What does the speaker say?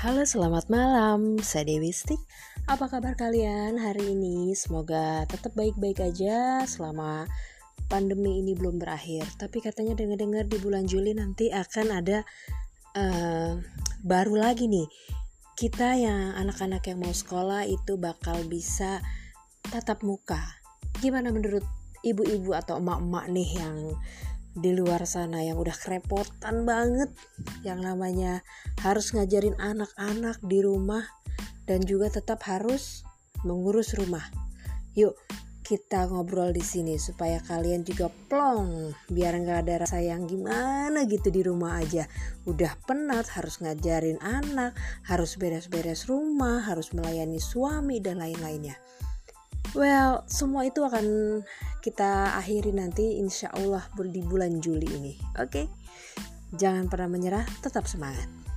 Halo, selamat malam. Saya Dewi Stik. Apa kabar kalian hari ini? Semoga tetap baik-baik aja selama pandemi ini belum berakhir. Tapi katanya dengar-dengar di bulan Juli nanti akan ada uh, baru lagi nih. Kita yang anak-anak yang mau sekolah itu bakal bisa tatap muka. Gimana menurut ibu-ibu atau emak-emak nih yang di luar sana yang udah kerepotan banget yang namanya harus ngajarin anak-anak di rumah dan juga tetap harus mengurus rumah. Yuk, kita ngobrol di sini supaya kalian juga plong biar nggak ada rasa yang gimana gitu di rumah aja udah penat harus ngajarin anak harus beres-beres rumah harus melayani suami dan lain-lainnya well semua itu akan kita akhiri nanti insya Allah di bulan Juli ini. Oke, okay? jangan pernah menyerah, tetap semangat.